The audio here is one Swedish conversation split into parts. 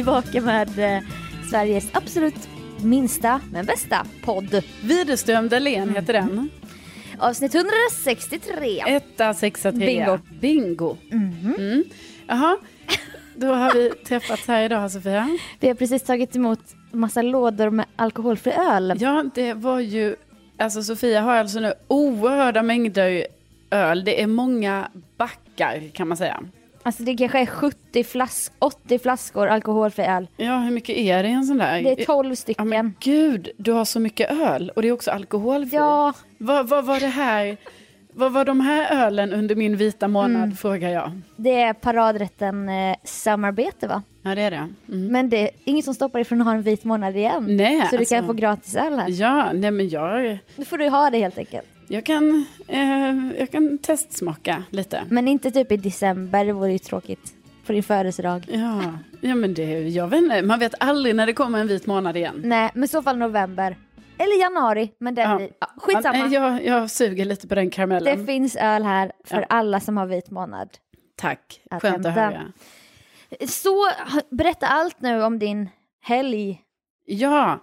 tillbaka med eh, Sveriges absolut minsta men bästa podd. Widerström Dahlén heter den. Avsnitt 163. Etta, sexa, trea. Bingo. Bingo. Mm. Jaha, då har vi träffats här idag Sofia. Vi har precis tagit emot massa lådor med alkoholfri öl. Ja, det var ju, alltså Sofia har alltså nu oerhörda mängder öl. Det är många backar kan man säga. Alltså det kanske är 70 flask 80 flaskor alkoholfri öl. Ja, hur mycket är det i en sån där? Det är 12 Ja, stycken. men gud, du har så mycket öl och det är också alkoholfri. Ja, Vad, vad var det här? Vad var de här ölen under min vita månad, Mm. frågar jag. det är paradrätten eh, samarbete va? Ja, det är det. Mm. Men det är inget som stoppar dig från att ha en vit månad igen. Nej, så du kan alltså- få gratis öl här. Ja, nej men jag, Nu får du ha det helt enkelt. Jag, kan, eh, jag kan testsmaka lite. Men inte typ i december, det vore ju tråkigt. På din födelsedag. Ja, ja men det, jag vet inte, man vet aldrig när det kommer en vit månad igen. Nej, men i så fall november. Eller januari, men den Ja. Ja, skitsamma. Ja, Jag, jag suger lite på den karamellen. Det finns öl här för Ja. alla som har vit månad. Tack, Att skönt att höra. Så, berätta allt nu om din helg. Ja,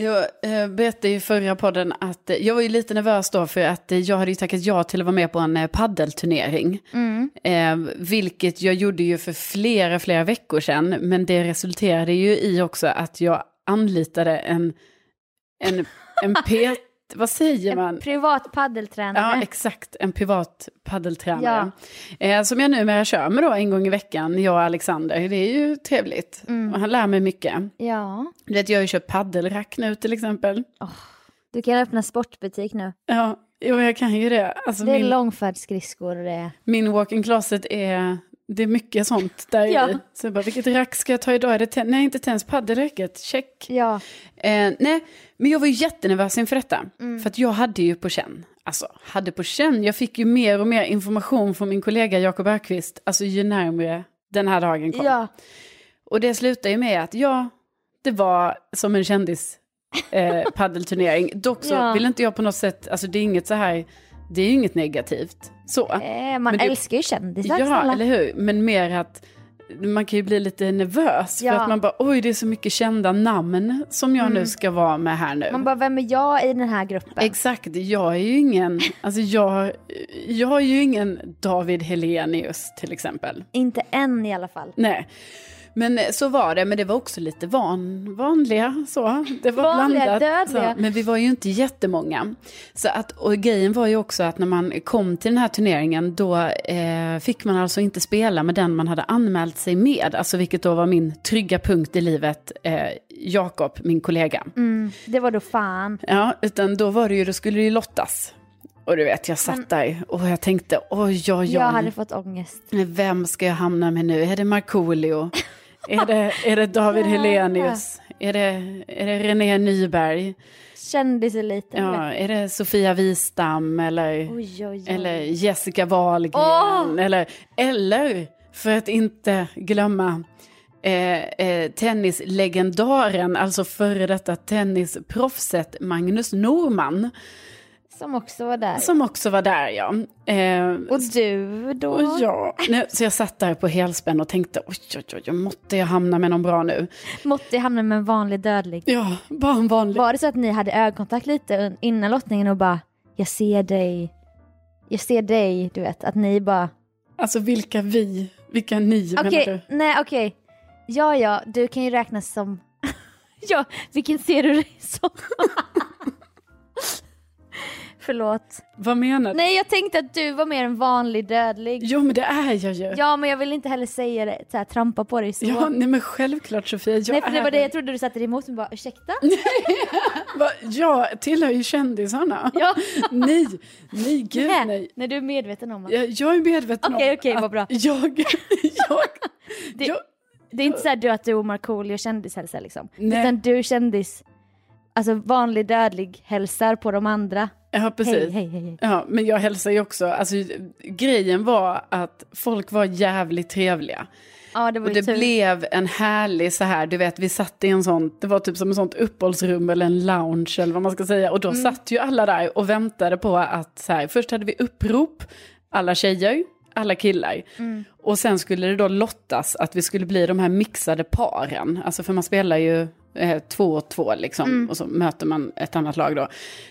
jag eh, berättade i förra podden att eh, jag var ju lite nervös då för att eh, jag hade ju tackat ja till att vara med på en paddelturnering. Mm. Eh, vilket jag gjorde ju för flera, flera veckor sedan. Men det resulterade ju i också att jag anlitade en, en, en P... Vad säger man? En privat paddeltränare. Ja, exakt. En privat paddeltränare. Eh, som jag numera kör med då en gång i veckan, jag och Alexander. Det är ju trevligt. Mm. Och han lär mig mycket. ja. Du vet, jag har ju köpt paddelrack nu till exempel. Du kan öppna sportbutik nu. Ja, jo, jag kan ju det. Alltså, Det är min, långfärdsskridskor och det min walk-in closet är... Det är mycket sånt där Ja. i. Så jag bara, vilket rack ska jag ta idag? Är det ten- Nej, inte tennis, paddelracket. Check. Ja. Eh, nej, men jag var ju jättenervös inför detta. Mm. För att jag hade ju på känn. Alltså, hade på känn. Jag fick ju mer och mer information från min kollega Jakob Ökvist. Alltså ju närmare den här dagen kom. Ja. Och det slutade ju med att ja, det var som en kändis eh, paddelturnering. Dock så Ja. vill inte jag på något sätt, alltså det är inget så här, det är ju inget negativt. Så. Eh, man det- älskar ju kändisar Ja, snälla. eller hur? Men mer att man kan ju bli lite nervös. Ja. För att man bara, oj det är så mycket kända namn som jag nu ska vara med här nu. Man bara, vem är jag i den här gruppen? Exakt, jag är ju ingen, alltså jag, jag är ju ingen David Helenius till exempel. Inte än i alla fall. Nej, men så var det, men det var också lite van, vanliga så. Det var Vanliga, blandat. dödliga. Så, men vi var ju inte jättemånga. Så att, och grejen var ju också att när man kom till den här turneringen då eh, fick man alltså inte spela med den man hade anmält sig med. Alltså vilket då var min trygga punkt i livet, eh, Jakob, min kollega. Mm, det var då fan. Ja, utan då var det ju, då skulle det ju lottas. Och du vet, jag satt där och jag tänkte, oj, oj, oj. Jag hade fått ångest. Vem ska jag hamna med nu? Är det Markoolio? är, det, är det David Helenius? Är det, är det René Nyberg? Kändiseliten. Ja, är det Sofia Wistam eller, Oj, oj, oj. eller Jessica Wahlgren? Åh! Eller, eller, för att inte glömma, eh, eh, tennislegendaren, alltså före detta tennisproffset Magnus Norman, Som också var där. som också var där ja. Eh, Och du då? Och ja, nej, så jag satt där på helspänn och tänkte, oj, oj, oj, oj, måtte jag hamna med någon bra nu? Måtte jag hamna med en vanlig dödlig. Ja, bara en vanlig. Var det så att ni hade ögonkontakt lite innan lottningen och bara, jag ser dig, jag ser dig, du vet, att ni bara, Alltså vilka vi, vilka ni okej, menar du? nej okej, ja ja, du kan ju räknas som, ja, vilken ser du dig som? Förlåt. Vad menar du? Nej, jag tänkte att du var mer en vanlig dödlig. Jo, men det är jag ju. Ja, men jag vill inte heller säga det, så här, trampa på dig så. Ja, nej men självklart Sofia, jag Nej, för det var det jag trodde du satte dig emot, men bara ursäkta? Jag tillhör ju kändisarna. Ja. nej, nej, gud Nej, nej. nej, du är medveten om att Jag, jag är medveten Okej, om okej, vad att bra. jag, jag, Det- jag, det är inte så här du att du och Markoolio kändishälsar liksom. Nej. Utan du kändis, alltså vanlig dödlig hälsar på de andra. Ja precis. Hej, hej, hej. Ja, men jag hälsar ju också, alltså grejen var att folk var jävligt trevliga. Ja, det Och det tur. blev en härlig så här, du vet vi satt i en sån, det var typ som en sånt uppehållsrum eller en lounge eller vad man ska säga. Och då Mm. satt ju alla där och väntade på att så här, först hade vi upprop, alla tjejer, alla killar. Och sen skulle det då lottas att vi skulle bli de här mixade paren. Alltså för man spelar ju eh, två och två liksom. Och så möter man ett annat lag då.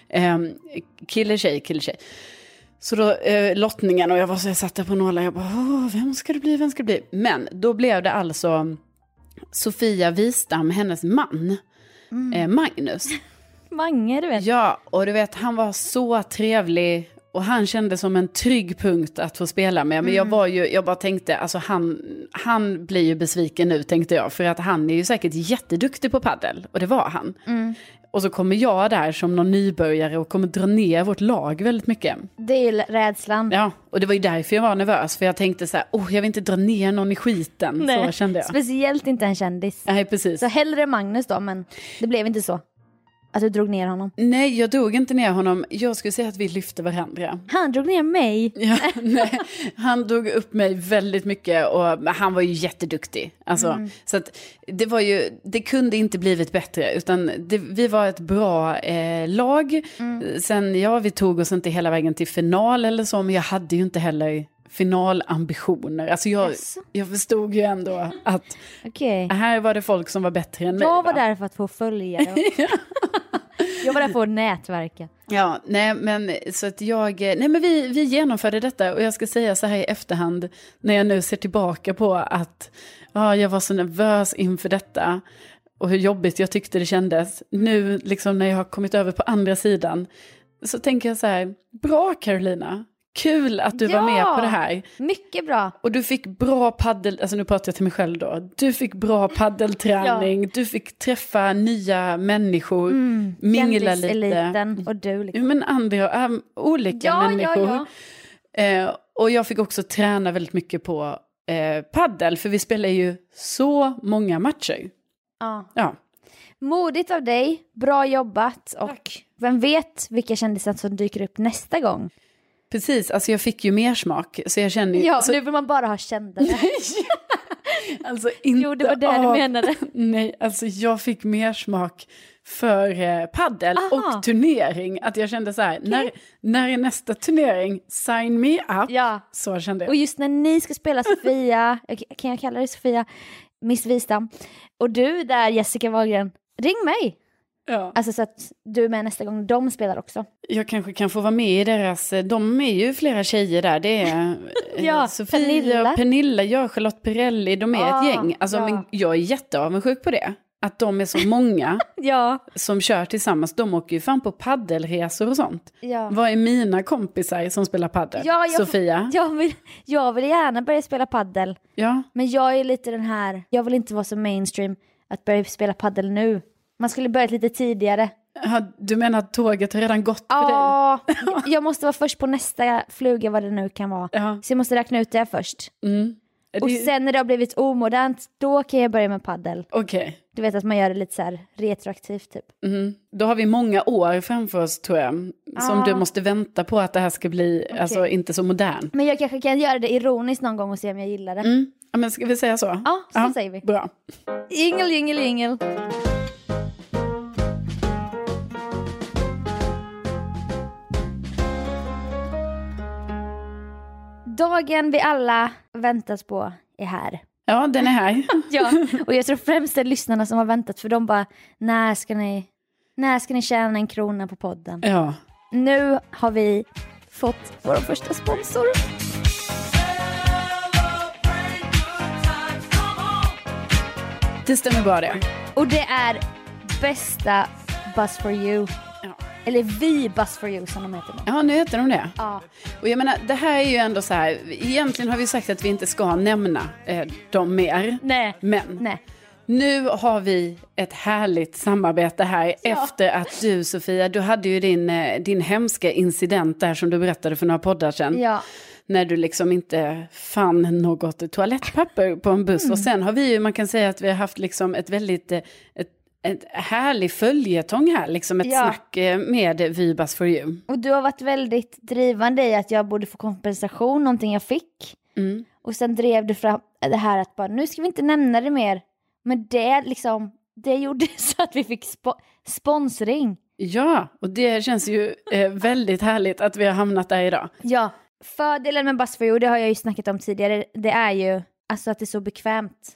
Eh, kille, tjej, kille, tjej. Så då eh, lottningen och jag var så jag satt där på nålar. Jag bara, vem ska det bli, vem ska det bli? Men då blev det alltså Sofia Wistam, hennes man, eh, Magnus. Mange, du vet. Ja, och du vet, han var så trevlig och han kände som en trygg punkt att få spela med. Men jag var ju, jag bara tänkte, alltså han, han blir ju besviken nu tänkte jag. För att han är ju säkert jätteduktig på paddel och det var han. Och så kommer jag där som någon nybörjare och kommer dra ner vårt lag väldigt mycket. Det är ju rädslan. Ja, och det var ju därför jag var nervös. För jag tänkte så här, oh, jag vill inte dra ner någon i skiten. Så kände jag. Speciellt inte en kändis. Nej, precis. Så hellre Magnus då, men det blev inte så. Att du drog ner honom. Nej, jag drog inte ner honom. Jag skulle säga att vi lyfte varandra. Han drog ner mig. Ja, nej, han drog upp mig väldigt mycket och han var ju jätteduktig. Alltså, Så att det, var ju, det kunde inte blivit bättre, utan det, vi var ett bra eh, lag. Sen, ja, vi tog oss inte hela vägen till final eller så, men jag hade ju inte heller finalambitioner. Alltså jag, Jaså? jag förstod ju ändå att Okej. här var det folk som var bättre än mig. Jag var va? där för att få följare. jag var där för att nätverka. Ja, nej men så att jag, nej men vi, vi genomförde detta och jag ska säga så här i efterhand när jag nu ser tillbaka på att ja, jag var så nervös inför detta och hur jobbigt jag tyckte det kändes. Nu liksom när jag har kommit över på andra sidan så tänker jag så här, bra Carolina, kul att du var med Ja! på det här. Mycket bra. Och du fick bra paddel, alltså nu pratar jag till mig själv då. Du fick bra paddelträning, du fick träffa nya människor, mingla lite. Kändiseliten och du. Ja, Liksom. men andra, äm, olika Ja, ja, människor. Eh, och jag fick också träna väldigt mycket på eh, paddel, för vi spelar ju så många matcher. Ja. Ja, Modigt av dig, bra jobbat och vem vet vilka kändisar som dyker upp nästa gång. Precis. Alltså jag fick ju mer smak, så jag känner ju... Ja, alltså, nu vill man bara ha kändare. alltså inte Jo, det var det du av- menade. Nej, alltså jag fick mer smak för eh, paddel och turnering. Att jag kände så här, när, när är nästa turnering? Sign me up. Ja, Så kände jag. och just när ni ska spela Sofia, kan jag kalla dig Sofia, Miss Wistam, och du där Jessica Wahlgren, ring mig. Ja. Alltså så att du är med nästa gång de spelar också. Jag kanske kan få vara med i deras, de är ju flera tjejer där. Det är eh, Ja, Sofia, Pernilla. Pernilla, jag, Charlotte Perrelli, de är Ah, ett gäng. Alltså, ja. men jag är jätteavundsjuk på det. Att de är så många Ja, som kör tillsammans. De åker ju fan på paddelresor och sånt. ja. Vad är mina kompisar som spelar paddel? Ja, jag- Sofia? Jag vill, jag vill gärna börja spela paddel. Ja. Men jag är lite den här, jag vill inte vara så mainstream att börja spela paddel nu. Man skulle börjat lite tidigare. Ja, Du menar att tåget har redan gått för dig? Ja, jag måste vara först på nästa fluga vad det nu kan vara. Ja. Så jag måste räkna ut det först. Mm. Det- Och sen när det har blivit omodernt, då kan jag börja med paddel. Okej. Du vet att man gör det lite så retroaktivt typ. Mm. Då har vi många år framför oss tror jag. Som Ah. du måste vänta på att det här ska bli alltså, inte så modern. Men jag kanske kan göra det ironiskt någon gång och se om jag gillar det. Mm. Ja, men ska vi säga så? Ja, så säger vi. Bra. Jingel, jingel, jingel. Dagen vi alla väntas på är här. Ja, den är här. Ja, och jag tror främst det är lyssnarna som har väntat för de bara, när ska ni, när ska ni tjäna en krona på podden? Ja. Nu har vi fått vår första sponsor. Det stämmer bra det. Och det är bästa Buzz for you. Ja. Eller vi Buzz for you som de heter nu. Ja, nu heter de det. Ja. Och jag menar, det här är ju ändå så här, egentligen har vi sagt att vi inte ska nämna eh, dem mer. Nej. Men Nej. nu har vi ett härligt samarbete här efter att du Sofia, du hade ju din, eh, din hemska incident där som du berättade för några poddar sedan. Ja. När du liksom inte fann något toalettpapper på en buss. Mm. Och sen har vi ju, man kan säga att vi har haft liksom ett väldigt, eh, ett, ett härlig följetong här, liksom ett Ja. snack eh, med Vibas for you. Och du har varit väldigt drivande i att jag borde få kompensation, någonting jag fick. Mm. Och sen drev du fram det här att bara, nu ska vi inte nämna det mer. Men det liksom, det gjorde så att vi fick spo- sponsring. Ja, och det känns ju eh, väldigt härligt att vi har hamnat där idag. Ja, fördelen med you, det har jag ju snackat om tidigare, det är ju alltså att det är så bekvämt.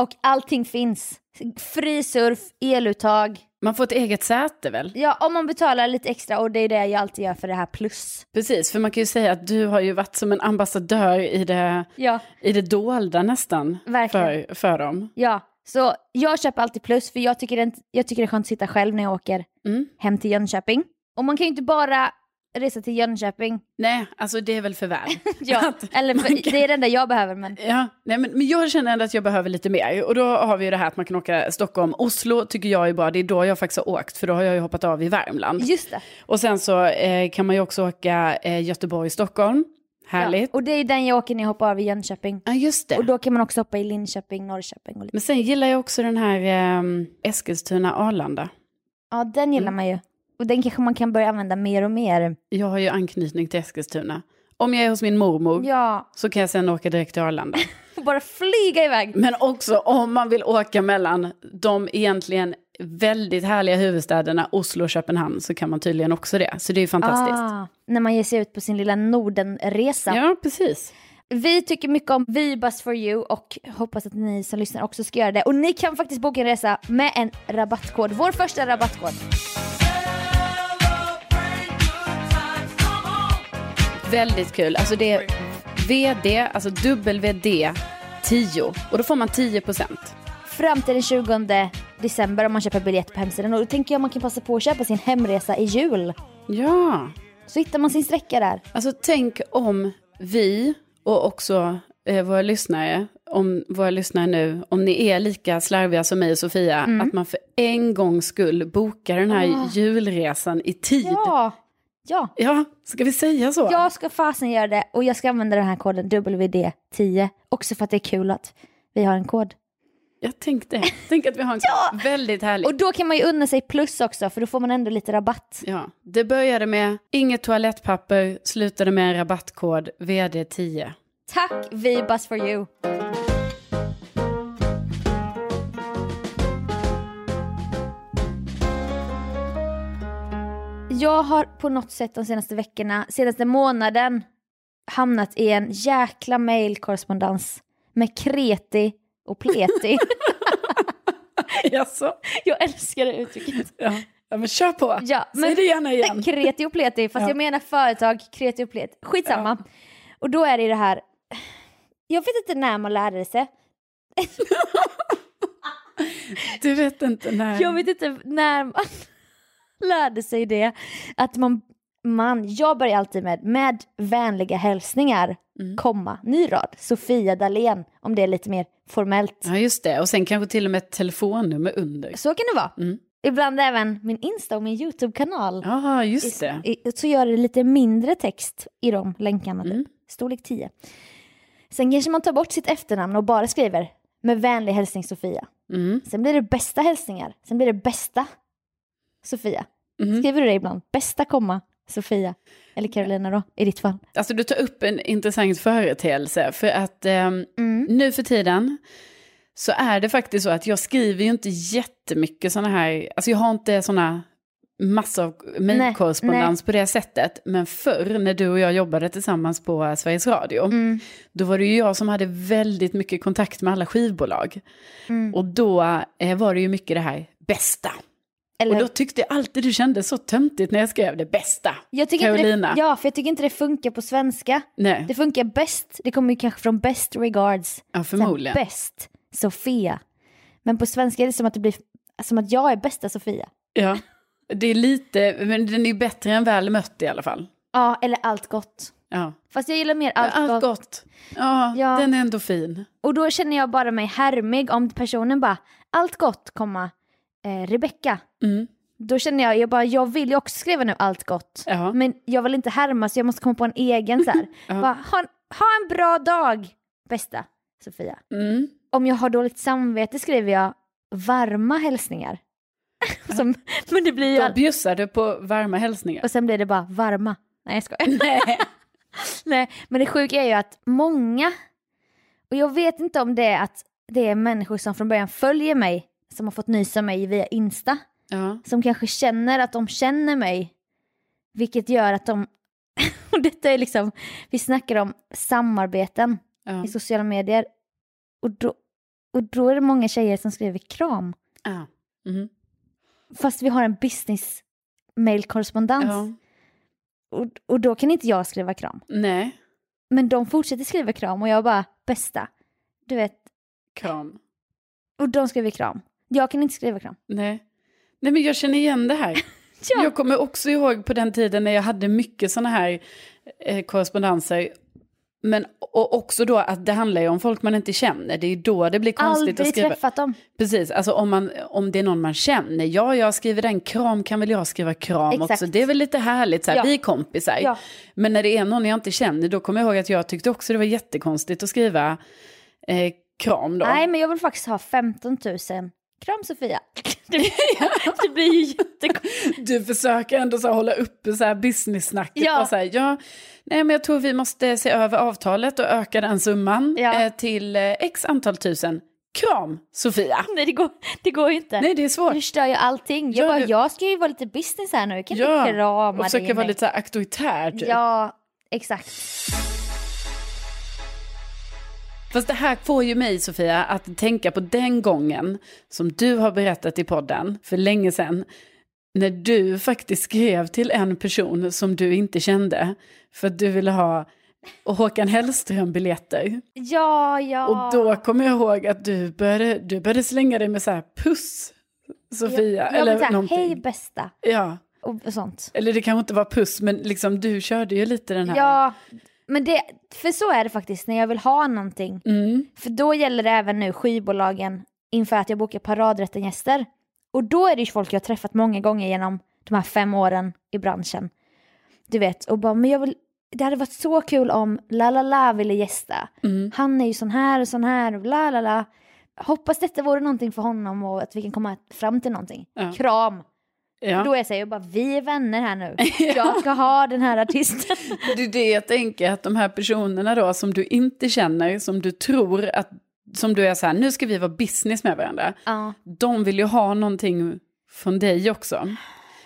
Och allting finns. Fri surf, eluttag. Man får ett eget säte väl? Ja, om man betalar lite extra och det är det jag alltid gör för det här plus. Precis, för man kan ju säga att du har ju varit som en ambassadör i det, Ja, i det dolda nästan. Verkligen. För, för dem. ja. Så jag köper alltid plus för jag tycker, det, jag tycker det är skönt att sitta själv när jag åker Mm. hem till Jönköping. Och man kan ju inte bara resa till Jönköping. Nej, alltså det är väl för väl. Ja, eller för, kan- det är det enda jag behöver men Ja, nej, men, men jag känner ändå att jag behöver lite mer. Och då har vi ju det här att man kan åka Stockholm. Oslo tycker jag är bra, det är då jag faktiskt har åkt, för då har jag ju hoppat av i Värmland. just det. Och sen så eh, kan man ju också åka eh, Göteborg-Stockholm. Härligt. Ja, och det är den jag åker när jag hoppar av i Jönköping. Ja, just det. Och då kan man också hoppa i Linköping, Norrköping och lite. Men sen gillar jag också den här eh, Eskilstuna-Arlanda. Ja, den gillar Mm. man ju. Och den kanske man kan börja använda mer och mer. Jag har ju anknytning till Eskilstuna. Om jag är hos min mormor Ja, så kan jag sen åka direkt till Arlanda. bara flyga iväg. Men också om man vill åka mellan de egentligen väldigt härliga huvudstäderna Oslo och Köpenhamn så kan man tydligen också det. Så det är ju fantastiskt. Ah, när man ger sig ut på sin lilla Nordenresa. Ja, precis. Vi tycker mycket om Vibus for you och hoppas att ni som lyssnar också ska göra det. Och ni kan faktiskt boka en resa med en rabattkod. Vår första rabattkod. Väldigt kul. Alltså det är VD, alltså WD 10. Och då får man 10 procent. Fram till den 20 december om man köper biljett på hemsidan. Och då tänker jag man kan passa på att köpa sin hemresa i jul. Ja, Så hittar man sin sträcka där. alltså tänk om vi och också eh, våra lyssnare, om våra lyssnare nu, om ni är lika slarviga som mig och Sofia, att man för en gångs skull bokar den här julresan i tid. Ja, ja. Ja, ska vi säga så? Jag ska fasen göra det och jag ska använda den här koden WD10. Också för att det är kul att vi har en kod. Jag tänkte, tänk att vi har en väldigt härlig. Och då kan man ju unna sig plus också för då får man ändå lite rabatt. Ja, det började med inget toalettpapper, slutade med en rabattkod VD10. Tack Vibus for you. Jag har på något sätt de senaste veckorna, senaste månaden hamnat i en jäkla mailkorrespondens med kreti och pleti. Jaså? Jag älskar det uttrycket. Ja. ja, men kör på. Ja, Säg men- det gärna igen. Kreti och pleti, fast Ja. jag menar företag, kreti och pleti. Skitsamma. Och då är det det här, jag vet inte när man lärde sig. Du vet inte när. Jag vet inte när man lärde sig det. Att man, man jag börjar alltid med, med vänliga hälsningar, Mm. komma, ny rad, Sofia Dalén, om det är lite mer formellt. Ja, just det. Och sen kanske till och med ett telefonnummer under. Så kan det vara. Mm. Ibland även min Insta och min YouTube-kanal. Ja, just det. Så gör det lite mindre text i de länkarna, typ. Mm. storlek 10. Sen kanske man tar bort sitt efternamn och bara skriver med vänlig hälsning Sofia. Mm. Sen blir det bästa hälsningar, sen blir det bästa Sofia. Mm. Skriver du det ibland? Bästa komma Sofia. Eller Carolina då, i ditt fall. Alltså du tar upp en intressant företeelse. För att ehm, Mm. nu för tiden så är det faktiskt så att jag skriver ju inte jättemycket sådana här, alltså jag har inte sådana massor av mejlkorrespondens på det sättet. Men förr när du och jag jobbade tillsammans på eh, Sveriges Radio, Mm. då var det ju jag som hade väldigt mycket kontakt med alla skivbolag. Mm. Och då eh, var det ju mycket det här bästa. Eller, Och då tyckte jag alltid du kände så töntigt när jag skrev det bästa. jag Carolina. det, ja, för jag tycker inte det funkar på svenska. Nej, Det funkar bäst, det kommer ju kanske från best regards. ja, förmodligen. Bäst Sofia. Men på svenska är det som att det blir som att jag är bästa Sofia. Ja, det är lite, men den är ju bättre än väl mött i alla fall. Ja, eller allt gott. Ja. Fast jag gillar mer allt, Allt, gott. gott. Ja, Ja. den är ändå fin. Och då känner jag bara mig härmig om personen bara allt gott, komma eh, Rebecka. Mm. Då känner jag, jag bara, jag vill ju också skriva nu allt gott. Ja. Men jag vill inte härma så jag måste komma på en egen så här. Ja. bara, ha, en, ha en bra dag, bästa Sofia. Mm. Om jag har dåligt samvete skriver jag varma hälsningar. Som, men det blir ju... Då All... bjussar du på varma hälsningar. Och sen blir det bara varma. Nej jag skojar. Nej. Nej, men det sjuka är ju att många, och jag vet inte om det är att det är människor som från början följer mig, som har fått nysa mig via Insta, Ja. som kanske känner att de känner mig, vilket gör att de och detta är liksom, vi snackar om samarbeten Ja. i sociala medier. Och då, och då är det många tjejer som skriver kram. Ja. Mhm. Fast vi har en business mailkorrespondens. ja. Och, och då kan inte jag skriva kram. Nej, Men de fortsätter skriva kram och jag bara, bästa. Du vet, kram. och de skriver kram. Jag kan inte skriva kram. Nej. Nej, men jag känner igen det här. Ja. Jag kommer också ihåg på den tiden när jag hade mycket sådana här eh, korrespondenser. Men och också då att det handlar ju om folk man inte känner. Det är då det blir konstigt att Aldrig skriva. träffat dem. Precis, alltså om, man, om det är någon man känner. Ja, jag skriver den kram kan väl jag skriva kram Exakt. också. Det är väl lite härligt, så här, Ja. vi är kompisar. Ja. Men när det är någon jag inte känner, då kommer jag ihåg att jag tyckte också det var jättekonstigt att skriva eh, kram då. Nej, men jag vill faktiskt ha 15 000. Kram Sofia. Det, det blir ju jättekonstigt. Du försöker ändå så hålla uppe så här business-snacket. Ja. Och så här, ja, nej, men jag tror vi måste se över avtalet och öka den summan Ja. eh, till eh, x antal tusen. Kram, Sofia. Nej, det går, det går ju inte. Nej, det är Du svårt. förstör ju allting. Jag, Ja, bara, du- jag ska ju vara lite business här nu. Jag kan Ja, inte krama och dig. försöka vara lite så här auktoritär. Typ. Ja, exakt. Fast det här får ju mig, Sofia, att tänka på den gången som du har berättat i podden för länge sedan. När du faktiskt skrev till en person som du inte kände för att du ville ha Håkan Hellström-biljetter. Ja, ja. Och då kommer jag ihåg att du började, du började slänga dig med så här puss, Sofia. Ja, eller här, hej bästa. Ja, och sånt. eller det kanske inte var puss, men liksom du körde ju lite den här. Ja, men det, för så är det faktiskt när jag vill ha någonting. Mm. För då gäller det även nu skivbolagen inför att jag bokar paradrätten-gäster. Och då är det ju folk jag har träffat många gånger genom de här fem åren i branschen. Du vet, och bara, men jag vill, det hade varit så kul om la la la ville gästa. Mm. Han är ju sån här och sån här och la la la. Hoppas detta vore någonting för honom och att vi kan komma fram till någonting. Ja. Kram! Ja. Då är jag jag bara, vi är vänner här nu. Jag ska ha den här artisten. Det är det jag tänker, att de här personerna då som du inte känner, som du tror att, som du är så här, nu ska vi vara business med varandra. Ja. De vill ju ha någonting från dig också.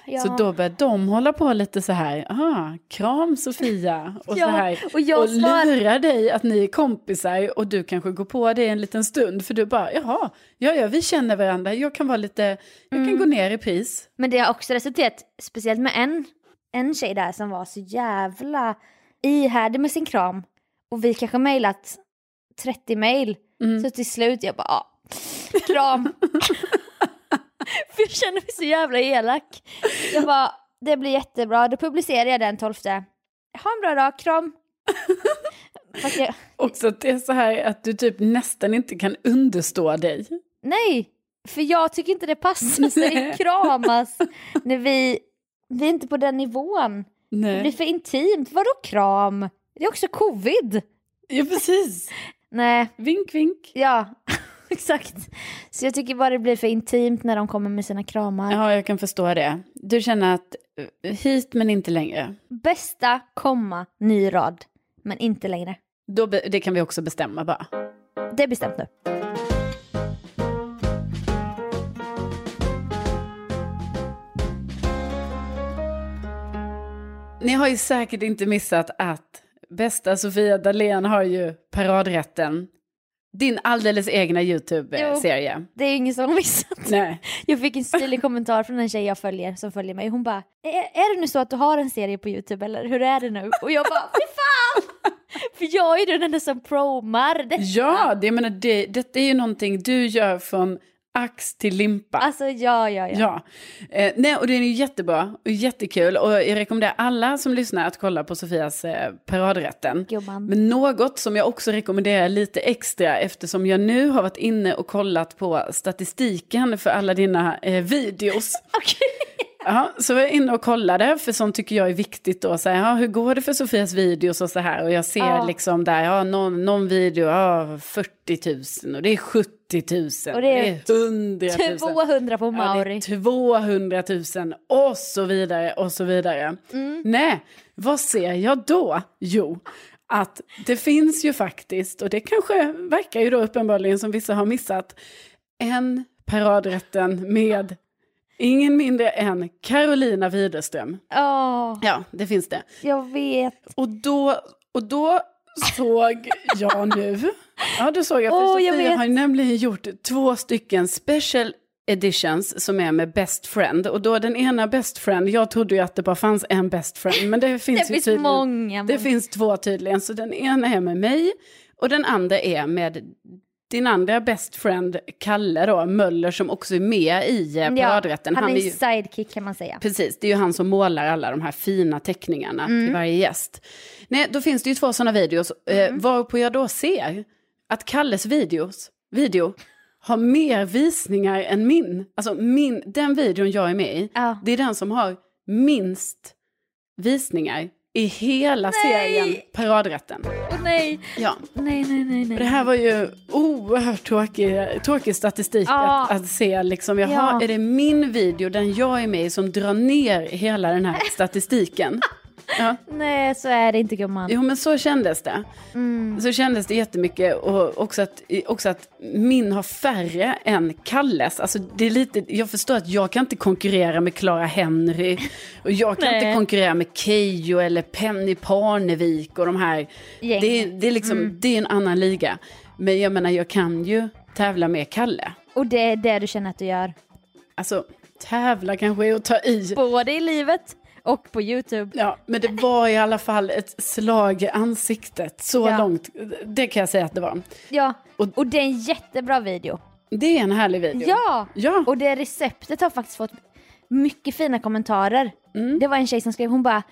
Ja. Så då börjar de hålla på lite så här, ah, kram Sofia, och Ja, så här. och jag svar- lurar dig att ni är kompisar och du kanske går på det en liten stund. För du bara, jaha, ja, ja, vi känner varandra, jag kan vara lite, jag Mm. kan gå ner i pris. Men det har också resulterat, speciellt med en, en tjej där som var så jävla ihärdig med sin kram. Och vi kanske mejlat 30 mejl. Mm. Så till slut jag bara, ja, kram. Jag känner mig så jävla elak. Jag bara, det blir jättebra, då publicerar jag den 12. Ha en bra dag, kram. Jag, Också att det är så här att du typ nästan inte kan understå dig. nej, för jag tycker inte det passar sig Nej. att kramas när vi, vi är inte på den nivån. Det blir Nej. för intimt. Vadå kram? Det är också covid. Ja, precis. Nej, Vink, vink. ja, exakt. Så jag tycker bara det blir för intimt när de kommer med sina kramar. Ja, jag kan förstå det. Du känner att eh, hit men inte längre. Bästa, komma, ny rad. Men inte längre. Då, det kan vi också bestämma bara. Det är bestämt nu. Ni har ju säkert inte missat att bästa Sofia Dalén har ju paradrätten. Din alldeles egna YouTube-serie. Det är ingen som har missat. Nej. Jag fick en stilig kommentar från en tjej jag följer som följer mig. Hon bara, är, det nu så att du har en serie på YouTube eller hur är det nu? Och jag bara, fy fan! För jag är ju den enda som promar detta. Ja, det, jag menar, det, detta är ju någonting du gör från ax till limpa. Alltså ja, ja, ja. Ja, eh, nej, och det är jättebra och jättekul. Och jag rekommenderar alla som lyssnar att kolla på Sofias eh, paradrätten. Gumman. Men något som jag också rekommenderar lite extra eftersom jag nu har varit inne och kollat på statistiken för alla dina eh, videos. Okej. Ja, så var jag inne och kollade, för sånt tycker jag är viktigt då. Så här, ja, hur går det för Sofias videos och så här? Och jag ser Ja. liksom där, ja, någon, någon video, ja, 40 000 och det är 70 000. Och det är 100 000. 200 på Ja, Mauri. är 200 000 och så vidare och så vidare. Mm. Nej, vad ser jag då? Jo, att det finns ju faktiskt, och det kanske verkar ju då uppenbarligen som vissa har missat, en paradrätten med Ingen mindre än Carolina Widerström. Åh, Ja, det finns det. jag vet. Och då, och då såg jag nu, ja då såg jag, för jag Sofia vet. har ju nämligen gjort två stycken special editions som är med best friend. Och då den ena best friend, jag trodde ju att det bara fanns en best friend, men det finns Det finns tydligen. många. Det finns två tydligen, så den ena är med mig och den andra är med din andra best friend, Kalle då, Möller, som också är med i eh, paradrätten. han är är ju, sidekick kan man säga. Precis, det är ju han som målar alla de här fina teckningarna Mm. till varje gäst. Nej, då finns det ju två sådana videos, Mm. eh, varpå jag då ser att Kalles videos, video har mer visningar än min. Alltså min, den videon jag är med i, Ja. det är den som har minst visningar i hela serien Paradrätten. Åh nej, Ja. nej, nej, nej. Nej. det här var ju oerhört tråkig, tråkig statistik Ja. att, att se. Liksom, jaha, Ja. är det min video, den jag är med i, som drar ner hela den här statistiken? ja. nej, så är det inte gumman. Jo, men så kändes det. Mm. Så kändes det jättemycket. Och också att, också att min har färre än Kalles. Alltså, det är lite, jag förstår att jag kan inte konkurrera med Clara Henry. Och jag kan inte konkurrera med Keyyo eller Penny Parnevik och de här. Gäng. Det, är- det, är liksom, det är en annan liga. Men jag menar, jag kan ju tävla med Kalle. Och det är det du känner att du gör. Alltså, tävla kanske är att ta i. Både i livet och på YouTube. Ja, men det var i alla fall ett slag i ansiktet. Så Ja. långt, det kan jag säga att det var. Ja, Och- och det är en jättebra video. Det är en härlig video. Ja! Ja. Och det receptet har faktiskt fått mycket fina kommentarer. Mm. Det var en tjej som skrev, hon bara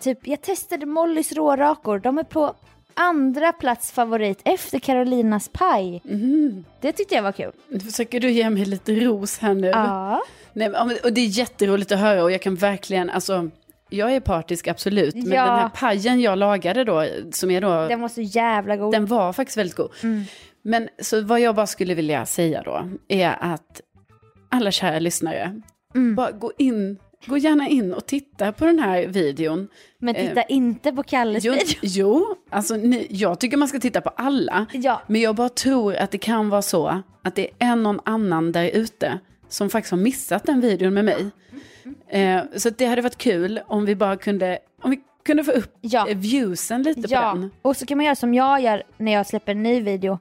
typ jag testade Mollys rårakor, de är på andra plats favorit efter Carolinas paj. Mhm. Det tyckte jag var kul. Nu försöker du ge mig lite ros här nu. Ja. Nej, och det är jätteroligt att höra och jag kan verkligen, alltså, jag är partisk absolut, men Ja. den här pajen jag lagade då, som är då, Den var så jävla god. den var faktiskt väldigt god. Mm. Men så vad jag bara skulle vilja säga då, är att alla kära lyssnare, Mm. bara gå in, gå gärna in och titta på den här videon. Men titta inte på Kalles Jo, video. jo alltså ni, jag tycker man ska titta på alla. Ja. Men jag bara tror att det kan vara så att det är en någon annan där ute som faktiskt har missat den videon med mig. Eh, så det hade varit kul om vi bara kunde, om vi kunde få upp Ja. eh, viewsen lite på Ja, den. och så kan man göra som jag gör när jag släpper en ny video.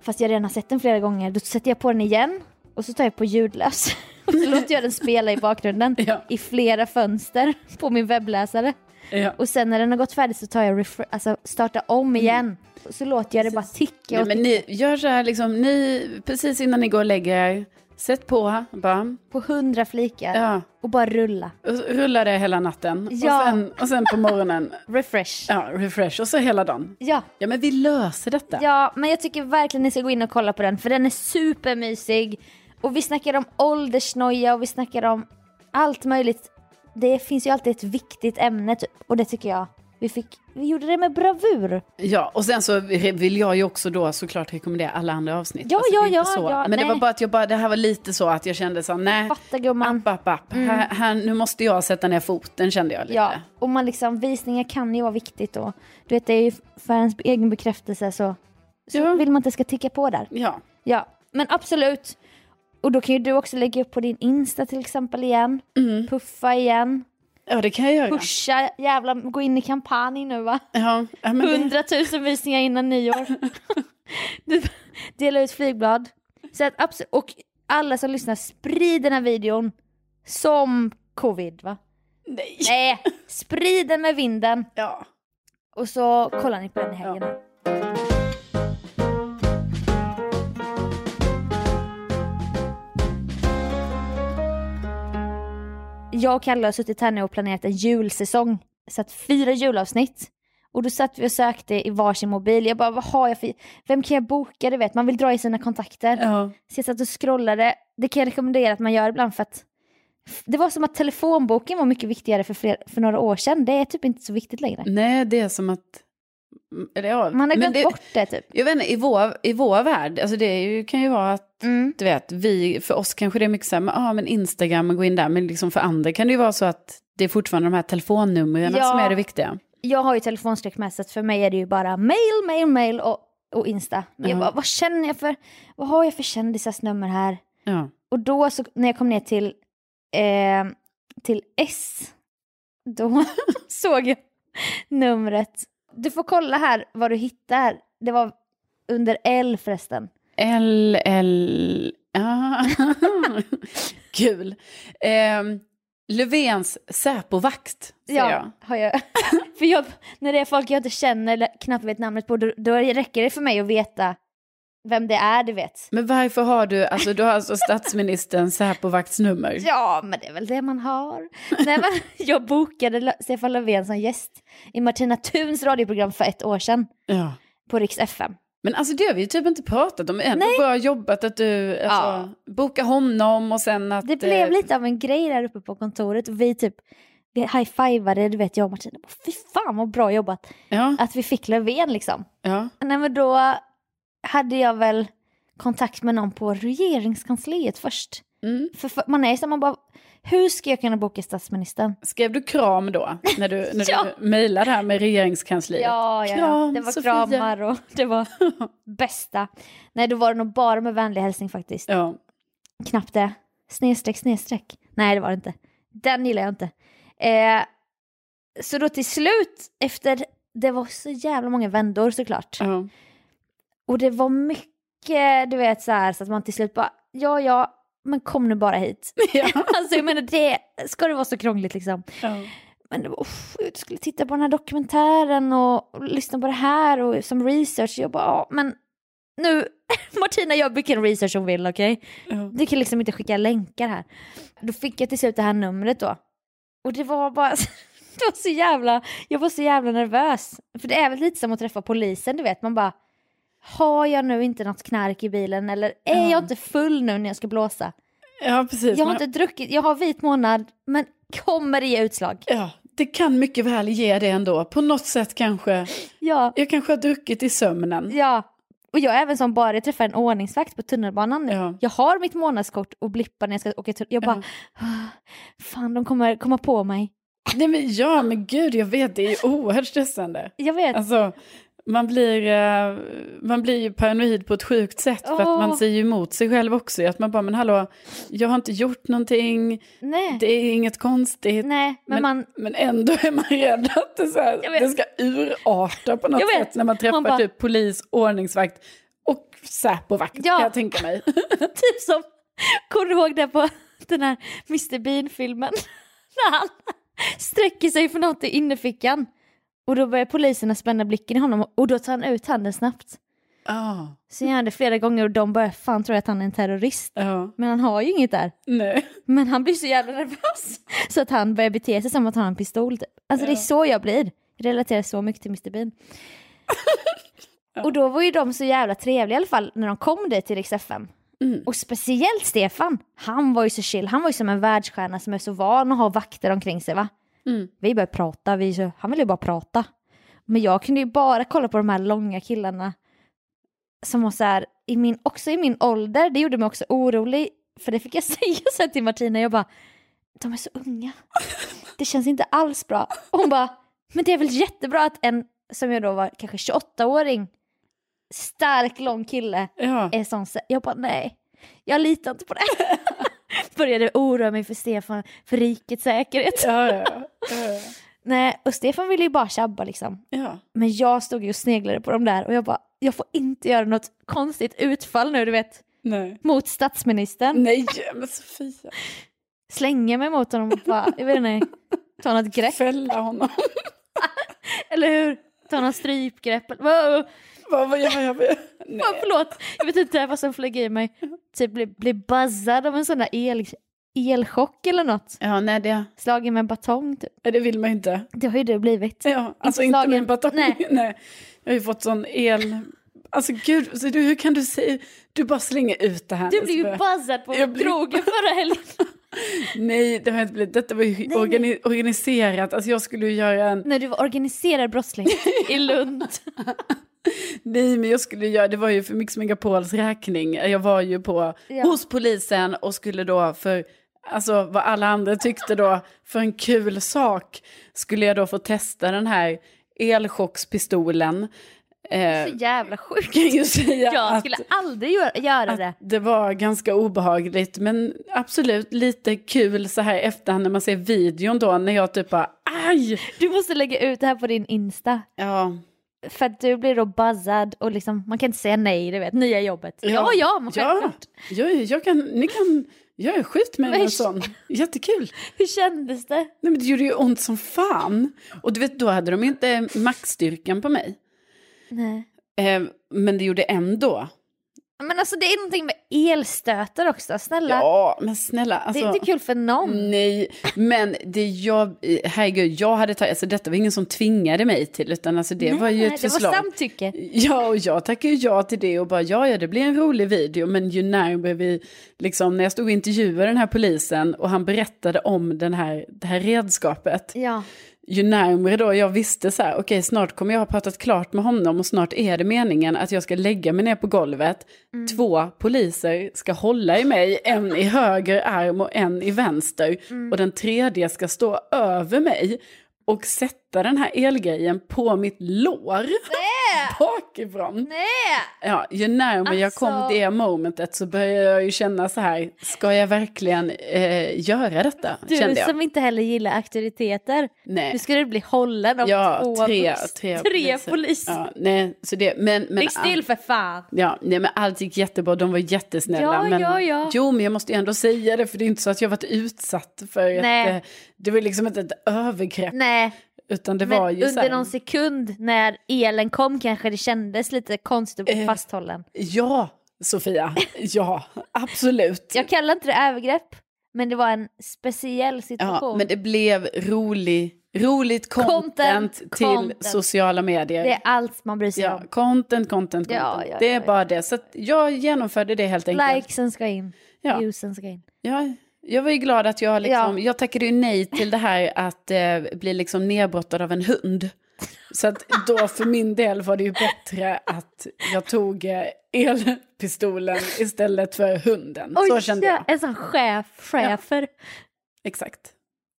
Fast jag redan har sett den flera gånger. Då sätter jag på den igen och så tar jag på ljudlös. Så låter jag den spela i bakgrunden Ja. i flera fönster på min webbläsare. Ja. Och sen när den har gått färdigt så tar jag alltså starta om igen. Och så låter jag det bara ticka Nej, men ni gör så här, liksom, ni, precis innan ni går och lägger er, sätt på, bara, på hundra flikar ja, och bara rulla. och så rullar det hela natten. Ja. Och, sen, och sen på morgonen, Refresh. ja, refresh, och så hela dagen. Ja. Ja, men vi löser detta. Ja, men jag tycker verkligen ni ska gå in och kolla på den för den är supermysig. Och vi snackar om åldersnoja och vi snackar om allt möjligt. Det finns ju alltid ett viktigt ämne typ, och det tycker jag vi fick. Vi gjorde det med bravur. Ja, och sen så vill jag ju också då såklart rekommendera alla andra avsnitt. Ja, Alltså, det ja, ja, så. ja, Men det nej. var bara att jag bara, det här var lite så att jag kände så, nej, Fatta gumman. app, app, app. Mm. Här, här, nu måste jag sätta ner foten kände jag lite. Ja, och man liksom, visningar kan ju vara viktigt och du vet det är ju för ens egen bekräftelse så, så Ja. vill man att det ska ticka på där. ja. Ja, men absolut. Och då kan ju du också lägga upp på din Insta till exempel igen. Mm. Puffa igen. Ja, det kan jag göra. Pusha, jävla, gå in i kampanj nu va. Ja, ja, men det, 100 000 visningar innan nyår. du delar ut flygblad. Så att och alla som lyssnar, sprid den här videon som covid va? nej. Nej, sprid den med vinden. Ja. Och så kollar ni på den i helgen. här. Jag och Kalle har suttit här nu och planerat en julsäsong. Så att fyra julavsnitt. Och då satt vi och sökte i varsin mobil. Jag bara, vad har jag för... Vem kan jag boka? Du vet, man vill dra i sina kontakter. Ja. Så jag satt och scrollade. Det kan jag rekommendera att man gör ibland för att det var som att telefonboken var mycket viktigare för, fler, för några år sedan. Det är typ inte så viktigt längre. Nej, det är som att... Eller ja, Man har glömt det, bort det typ. Jag vet inte, i vår, i vår värld, alltså det ju, kan ju vara att, Mm. du vet, vi, för oss kanske det är mycket så här, men, ah, men Instagram, gå in där, men liksom för andra kan det ju vara så att det är fortfarande de här telefonnumren Ja. som är det viktiga. Jag har ju telefonskräck med så för mig är det ju bara mail, mail, mail och, och Insta. Jag Ja. bara, vad känner jag för, vad har jag för kändisars nummer här? Ja. Och då så, när jag kom ner till eh, till S. Då såg jag numret. Du får kolla här vad du hittar. Det var under L förresten. L, L, ah. Kul. Eh, Löfvens Säpovakt, säger Ja, jag. har jag. för jag, när det är folk jag inte känner eller knappt vet namnet på, då, då räcker det för mig att veta vem det är, du vet. Men varför har du, alltså du har alltså statsministerns Säpovaktsnummer? Ja, men det är väl det man har. Nej, men jag bokade Stefan Löfven som gäst i Martina Thuns radioprogram för ett år sedan Ja. på Rix FM. Men alltså det har vi ju typ inte pratat om. Ändå bra jobbat att du alltså, boka honom och sen att... Det blev eh, lite av en grej där uppe på kontoret och vi typ vi high-fivade, du vet jag och Martina. Fy fan vad bra jobbat Ja, att vi fick Löfven liksom. ja. Nej men då hade jag väl kontakt med någon på regeringskansliet först. Mm. För, för man är så man bara, hur ska jag kunna boka statsministern? Skrev du kram då? När du, när Ja. du mejlade här med regeringskansliet? Ja, ja. Kram, det var Sofia. kramar och det var bästa. Nej, då var det nog bara med vänlig hälsning faktiskt. Ja. Knappt det. Snedstreck, snedstreck. Nej, det var det inte. Den gillar jag inte. Eh, så då till slut, efter, det var så jävla många vändor såklart. ja. Och det var mycket, du vet så här, så att man till slut bara, ja, ja, men kom nu bara hit. ja. alltså jag menar, det, ska det vara så krångligt liksom? ja. Men det var, uff, jag skulle titta på den här dokumentären och, och lyssna på det här och som research. Jag bara, ja, men nu, Martina gör vilken research hon vill, okej? ja. Du kan liksom inte skicka länkar här. Då fick jag till slut det här numret då. Och det var bara, det var så jävla, jag var så jävla nervös. För det är väl lite som att träffa polisen, du vet, man bara, har jag nu inte något knark i bilen eller är Ja. jag inte full nu när jag ska blåsa? ja, precis. Jag har Man- inte druckit, jag har vit månad, men kommer det ge utslag? Ja, det kan mycket väl ge det ändå. På något sätt kanske. Ja. Jag kanske har druckit i sömnen. Ja, och jag är även som bara träffar en ordningsvakt på tunnelbanan nu. Ja. Jag har mitt månadskort och blippar när jag ska åka tunnel. Jag bara, "Ah, fan de kommer komma på mig. Nej, men, ja, men gud, jag vet, det är ju oerhört stressande. Jag vet. Alltså, man blir, eh, man blir ju paranoid på ett sjukt sätt för att man säger emot sig själv också. Att man bara, men hallå, jag har inte gjort någonting, nej, det är inget konstigt. nej, men, Men, man, men ändå är man rädd att det, så här, det ska urarta på något sätt när man träffar bara- typ polis, ordningsvakt och Säpovakt Ja. kan jag tänka mig. typ som, kommer du ihåg det på den här Mr Bean-filmen? När han sträcker sig för något i innerfickan. Och då börjar poliserna spänna blicken i honom och då tar han ut handen snabbt. Ah, Så han det flera gånger och de börjar fan tro att han är en terrorist. ja, Men han har ju inget där. nej. Men han blir så jävla nervös så att han börjar bete sig som att han har en pistol. Typ. Alltså det är så jag blir. Jag relaterar så mycket till Mr Bean. Och då var ju de så jävla trevliga i alla fall när de kom dit till Rix FM. Mm. Och speciellt Stefan, han var ju så chill. Han var ju som en världsstjärna som är så van att ha vakter omkring sig va. Mm. Vi började prata, vi så, han ville ju bara prata. Men jag kunde ju bara kolla på de här långa killarna som var så här, i min, också i min ålder, det gjorde mig också orolig. För det fick jag säga sen till Martina, jag bara, de är så unga. Det känns inte alls bra. Och hon bara, men det är väl jättebra att en, som jag då var, kanske 28-åring, stark, lång kille Ja. är sån. så- Jag bara, nej, jag litar inte på det. Började oroa mig för Stefan, för rikets säkerhet. Ja, ja, ja. Nej, och Stefan ville ju bara tjabba liksom. Men jag stod ju och sneglade på dem där och jag bara, jag får inte göra något konstigt utfall nu, du vet, Nej. mot statsministern. Nej, men Sofia. Slänga mig mot honom och bara, jag vet inte, ta något grepp, Fälla honom. eller hur? Ta något strypgrepp. Vad, gör jag? Nej. Ja, förlåt, jag vet inte vad som flög i mig. Typ bli, bli buzzad av en sån där el, elchock eller något. Ja, nej, det, Slagen med batong typ. nej, det vill man inte. Det har ju du blivit. Ja, alltså Inte inte slagen. med en batong. Nej. Nej. Jag har ju fått sån el... Alltså gud, så du, hur kan du säga... Du bara slänger ut det här. Du blev ju Sofia. buzzad på Jag blir- krogen förra helgen. Nej, det har inte blivit. Detta var ju nej. organi- organiserat. Alltså jag skulle ju göra en... När du var organiserad brottsling i Lund. Nej, men jag skulle göra... Det var ju för Mix Megapols räkning. Jag var ju på... Ja. Hos polisen och skulle då för... Alltså vad alla andra tyckte då, för en kul sak skulle jag då få testa den här elchockspistolen. Eh, Så jävla sjukt. kan ju säga Jag att, skulle aldrig göra, göra det. att det var ganska obehagligt. Men absolut lite kul så här efterhand när man ser videon då när jag typ bara aj! Du måste lägga ut det här på din Insta. Ja, För att du blir då buzzad och liksom, man kan inte säga nej, du vet, nya jobbet. Ja, ja, ja. självklart. Jag, jag kan, ni kan, jag är skit med en sån. Jättekul. Hur kändes det? Nej men det gjorde ju ont som fan. Och du vet, då hade de inte maxstyrkan på mig. Nej. Eh, men det gjorde ändå. Men alltså det är någonting med elstötar också, snälla. Ja, men snälla. Alltså, det är inte kul för någon. Nej, men det jag, herregud, jag hade tagit, alltså detta var ingen som tvingade mig till, utan alltså det var ju ett det förslag. var samtycke. Ja, och jag tackade ju ja till det och bara ja, ja, det blir en rolig video, men ju närmare vi, liksom när jag stod och intervjuade den här polisen och han berättade om den här, det här redskapet, Ja. Ju närmare då jag visste så här, okej, snart kommer jag ha pratat klart med honom och snart är det meningen att jag ska lägga mig ner på golvet. Två poliser ska hålla i mig, en i höger arm och en i vänster. Och den tredje ska stå över mig och sätta den här elgrejen på mitt lår. Bakifrån. Nej! Ja, ju närmare jag kom Alltså- det momentet så började jag ju känna så här, ska jag verkligen eh, göra detta? Du som inte heller gillar auktoriteter. Nej. Nu ska du bli hållen av Ja, två tre, tre, tre poliser. Ja, nej, så det, men, men, Ligg still för fan. Ja, nej, men allt gick jättebra, de var jättesnälla. Ja, men, ja, ja. Jo, men jag måste ju ändå säga det, för det är inte så att jag varit utsatt för ett... Nej. eh, Det var liksom inte ett övergrepp, Nej, utan det men var ju under här, någon sekund när elen kom kanske det kändes lite konstigt att bli Eh, fasthållen. Ja, Sofia, ja, absolut. Jag kallar inte det övergrepp, men det var en speciell situation. Ja, men det blev rolig, roligt content, Content, till content. sociala medier. Det är allt man bryr sig Ja, om. content, content, content. Ja, det är bara det. Så jag genomförde det helt enkelt. Likesen ska in, Ja. viewsen ska in. Ja, jag var ju glad att jag liksom, Ja. jag tackade ju nej till det här att eh, bli liksom nedbrottad av en hund. Så att då för min del var det ju bättre att jag tog eh, elpistolen istället för hunden. Så Oj, kände ja, jag. En sån chef, chefer. Exakt.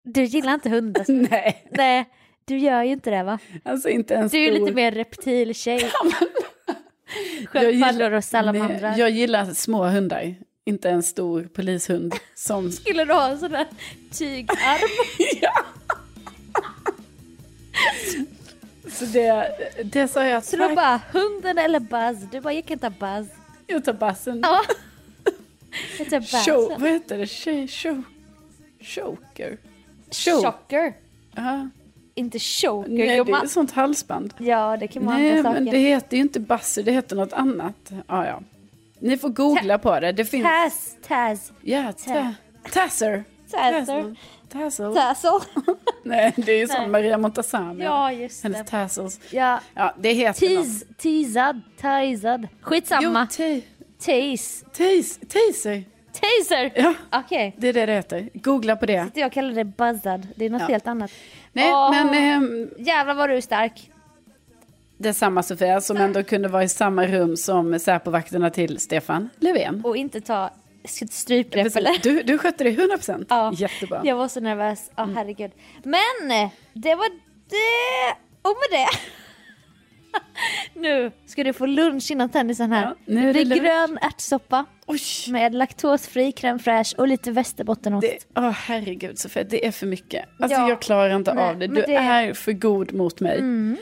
Du gillar inte hundar? Nej, Nej, du gör ju inte det va? alltså inte en Du är ju stor... lite mer reptiltjej. Jag gillar- Sköldpaddor och salamandrar. Jag gillar små hundar, inte en stor polishund som... Skulle du ha en sån där tygarm? ja. Så det, det sa jag Så då bara, hunden eller Buzz? Du bara, jag kan ta Buzz. Jag tar bassen. Ja. Jag tar Show, Buzz. vad heter det? Show, show, choker? Show. Chocker. Ja. Inte choker. Nej, det är ett sånt halsband. Ja, det kan vara Nej, men det heter ju inte buzzer, det heter något annat. Ja, ja. Ni får googla på det. Det finns... Taz, Taz, Ja, ta, tasser. Tazer. Tassel. Tassel. Nej, det är ju som. Maria Montazami. Ja, just det. Hennes tassels. Ja, Ja, det heter något. tease, teasad, teasad. Skitsamma. Jo, ta- Tease. tas- taser. Taser! Ja, Okej. det är det det heter. Googla på det. Jag kallar det buzzad. Det är något Ja. helt annat. Nej, Åh. men ehm, Jävlar vad du är stark. Det är samma Sofia som ändå kunde vara i samma rum som Säpovakterna till Stefan Löfven. Och inte ta strypgrepp eller? Du, du skötte det 100%. Ja. Jättebra. Jag var så nervös. Ja, herregud. Men det var det. Och med det. nu ska du få lunch innan tennisen här. Ja, nu är det det är grön ärtsoppa Oj, med laktosfri crème fraîche och lite västerbottenost. det, åh, herregud Sofia, det är för mycket. Alltså Ja. jag klarar inte Nej, av det. Du det- Mm. är för god mot mig. Ja,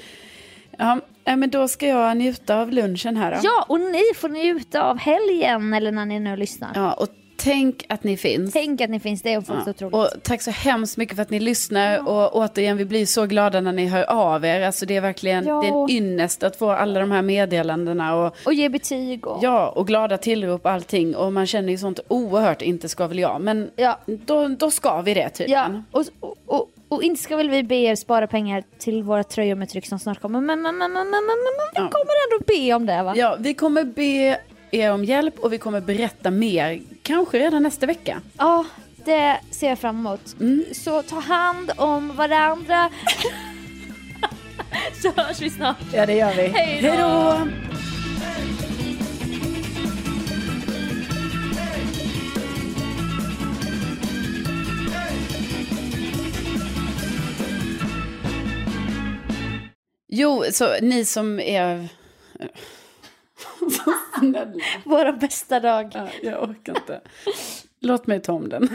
ja, men då ska jag njuta av lunchen här då. Ja, och ni får njuta av helgen eller när ni nu lyssnar. Ja, och tänk att ni finns. Tänk att ni finns, det är så Ja. otroligt. Och tack så hemskt mycket för att ni lyssnar och återigen vi blir så glada när ni hör av er. Alltså det är verkligen Ja. det är en ynnest att få alla de här meddelandena och Och ge betyg och... ja och glada tillrop och allting och man känner ju sånt oerhört inte ska väl jag men Ja. då, då ska vi det Ja, tydligen. och, och, och, och inte ska väl vi be er spara pengar till våra tröjor med tryck som snart kommer. Men, men, men, men, men, men, vi kommer ändå be om det va? Ja, vi kommer be er om hjälp och vi kommer berätta mer, kanske redan nästa vecka. Ja, det ser jag fram emot. Mm. Så ta hand om varandra. Så hörs vi snart. Ja, det gör vi. Hej då! Jo, så ni som är snälla. Vår bästa dag. Ja, jag orkar inte. Låt mig ta om den.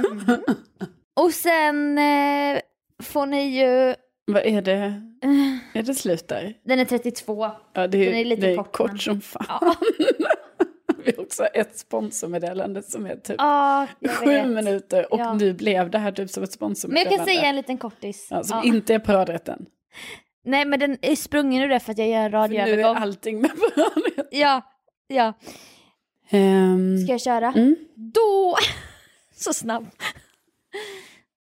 Och sen eh, får ni ju... Vad är det? Är det slut där? Den är 32. Ja, det är, Den är lite det är kort, kort, men- som fan. Ja, Vi har också ett sponsormeddelande som är typ jag sju vet. minuter och Ja. nu blev det här typ som ett Men sponsormeddelande. jag kan säga en liten kortis. ja, som Ja. inte är paradrätten. Nej men den är sprungen ur det för att jag gör en För nu är radioövergång. allting med paradrätt. Ja, ja. Um, Ska jag köra? mm. Då... Så snabb.